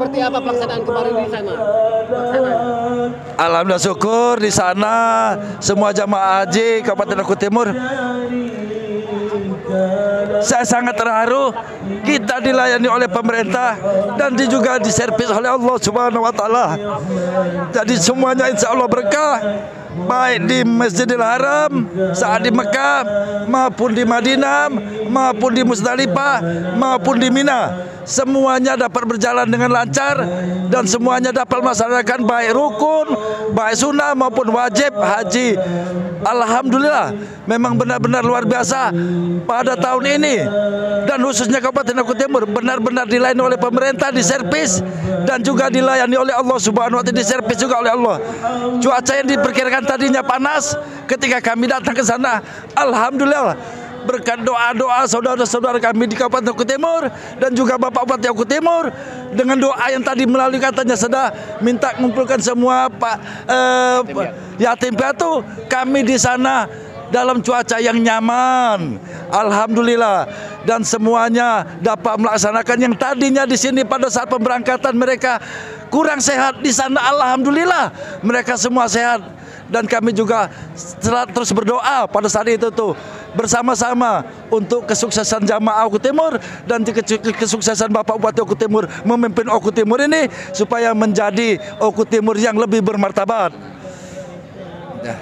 Seperti apa pelaksanaan kemarin di sana? Alhamdulillah syukur di sana semua jamaah haji Kabupaten Oku Timur. Saya sangat terharu kita dilayani oleh pemerintah dan juga diservis oleh Allah Subhanahu wa taala. Jadi semuanya insya Allah berkah baik di Masjidil Haram saat di Mekah maupun di Madinah maupun di Musdalifah maupun di Mina. Semuanya dapat berjalan dengan lancar dan semuanya dapat melaksanakan baik rukun baik sunnah maupun wajib haji. Alhamdulillah memang benar-benar luar biasa. Pada tahun ini dan khususnya Kabupaten Oku Timur benar-benar dilayani oleh pemerintah diservis dan juga dilayani oleh Allah Subhanahu wa taala diservis juga oleh Allah. Cuaca yang diperkirakan tadinya panas ketika kami datang ke sana alhamdulillah berkat doa-doa saudara-saudara kami di Kabupaten Oku Timur dan juga Bapak Bupati Oku Timur dengan doa yang tadi melalui katanya sudah minta mengumpulkan semua Pak eh, yatim piatu kami di sana dalam cuaca yang nyaman. Alhamdulillah. Dan semuanya dapat melaksanakan yang tadinya di sini pada saat pemberangkatan mereka kurang sehat di sana Alhamdulillah mereka semua sehat dan kami juga terus berdoa pada saat itu tuh bersama-sama untuk kesuksesan jamaah Oku Timur dan ke- ke- kesuksesan Bapak Bupati Oku Timur memimpin Oku Timur ini supaya menjadi Oku Timur yang lebih bermartabat. Ya.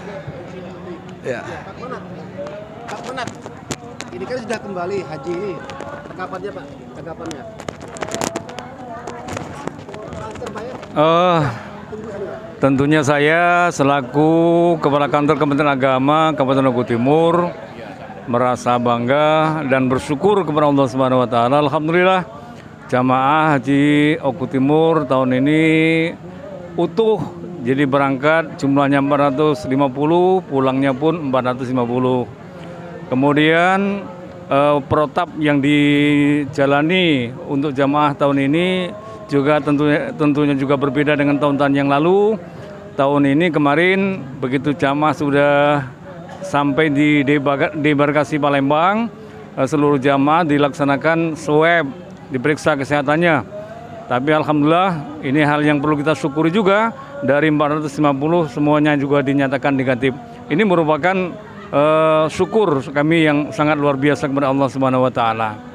Ya. Pak Menat, Pak Menat, ini kan sudah kembali haji ini. Tanggapannya Pak, tanggapannya. Pak. tentunya saya selaku Kepala Kantor Kementerian Agama Kabupaten Oku Timur merasa bangga dan bersyukur kepada Allah Subhanahu wa taala. Alhamdulillah jamaah haji Oku Timur tahun ini utuh. Jadi berangkat jumlahnya 450, pulangnya pun 450. Kemudian eh, protap yang dijalani untuk jamaah tahun ini juga tentunya tentunya juga berbeda dengan tahun-tahun yang lalu. Tahun ini kemarin begitu jamaah sudah sampai di debarkasi Palembang, eh, seluruh jamaah dilaksanakan swab, diperiksa kesehatannya. Tapi alhamdulillah ini hal yang perlu kita syukuri juga dari 450 semuanya juga dinyatakan negatif. Ini merupakan eh, syukur kami yang sangat luar biasa kepada Allah Subhanahu wa.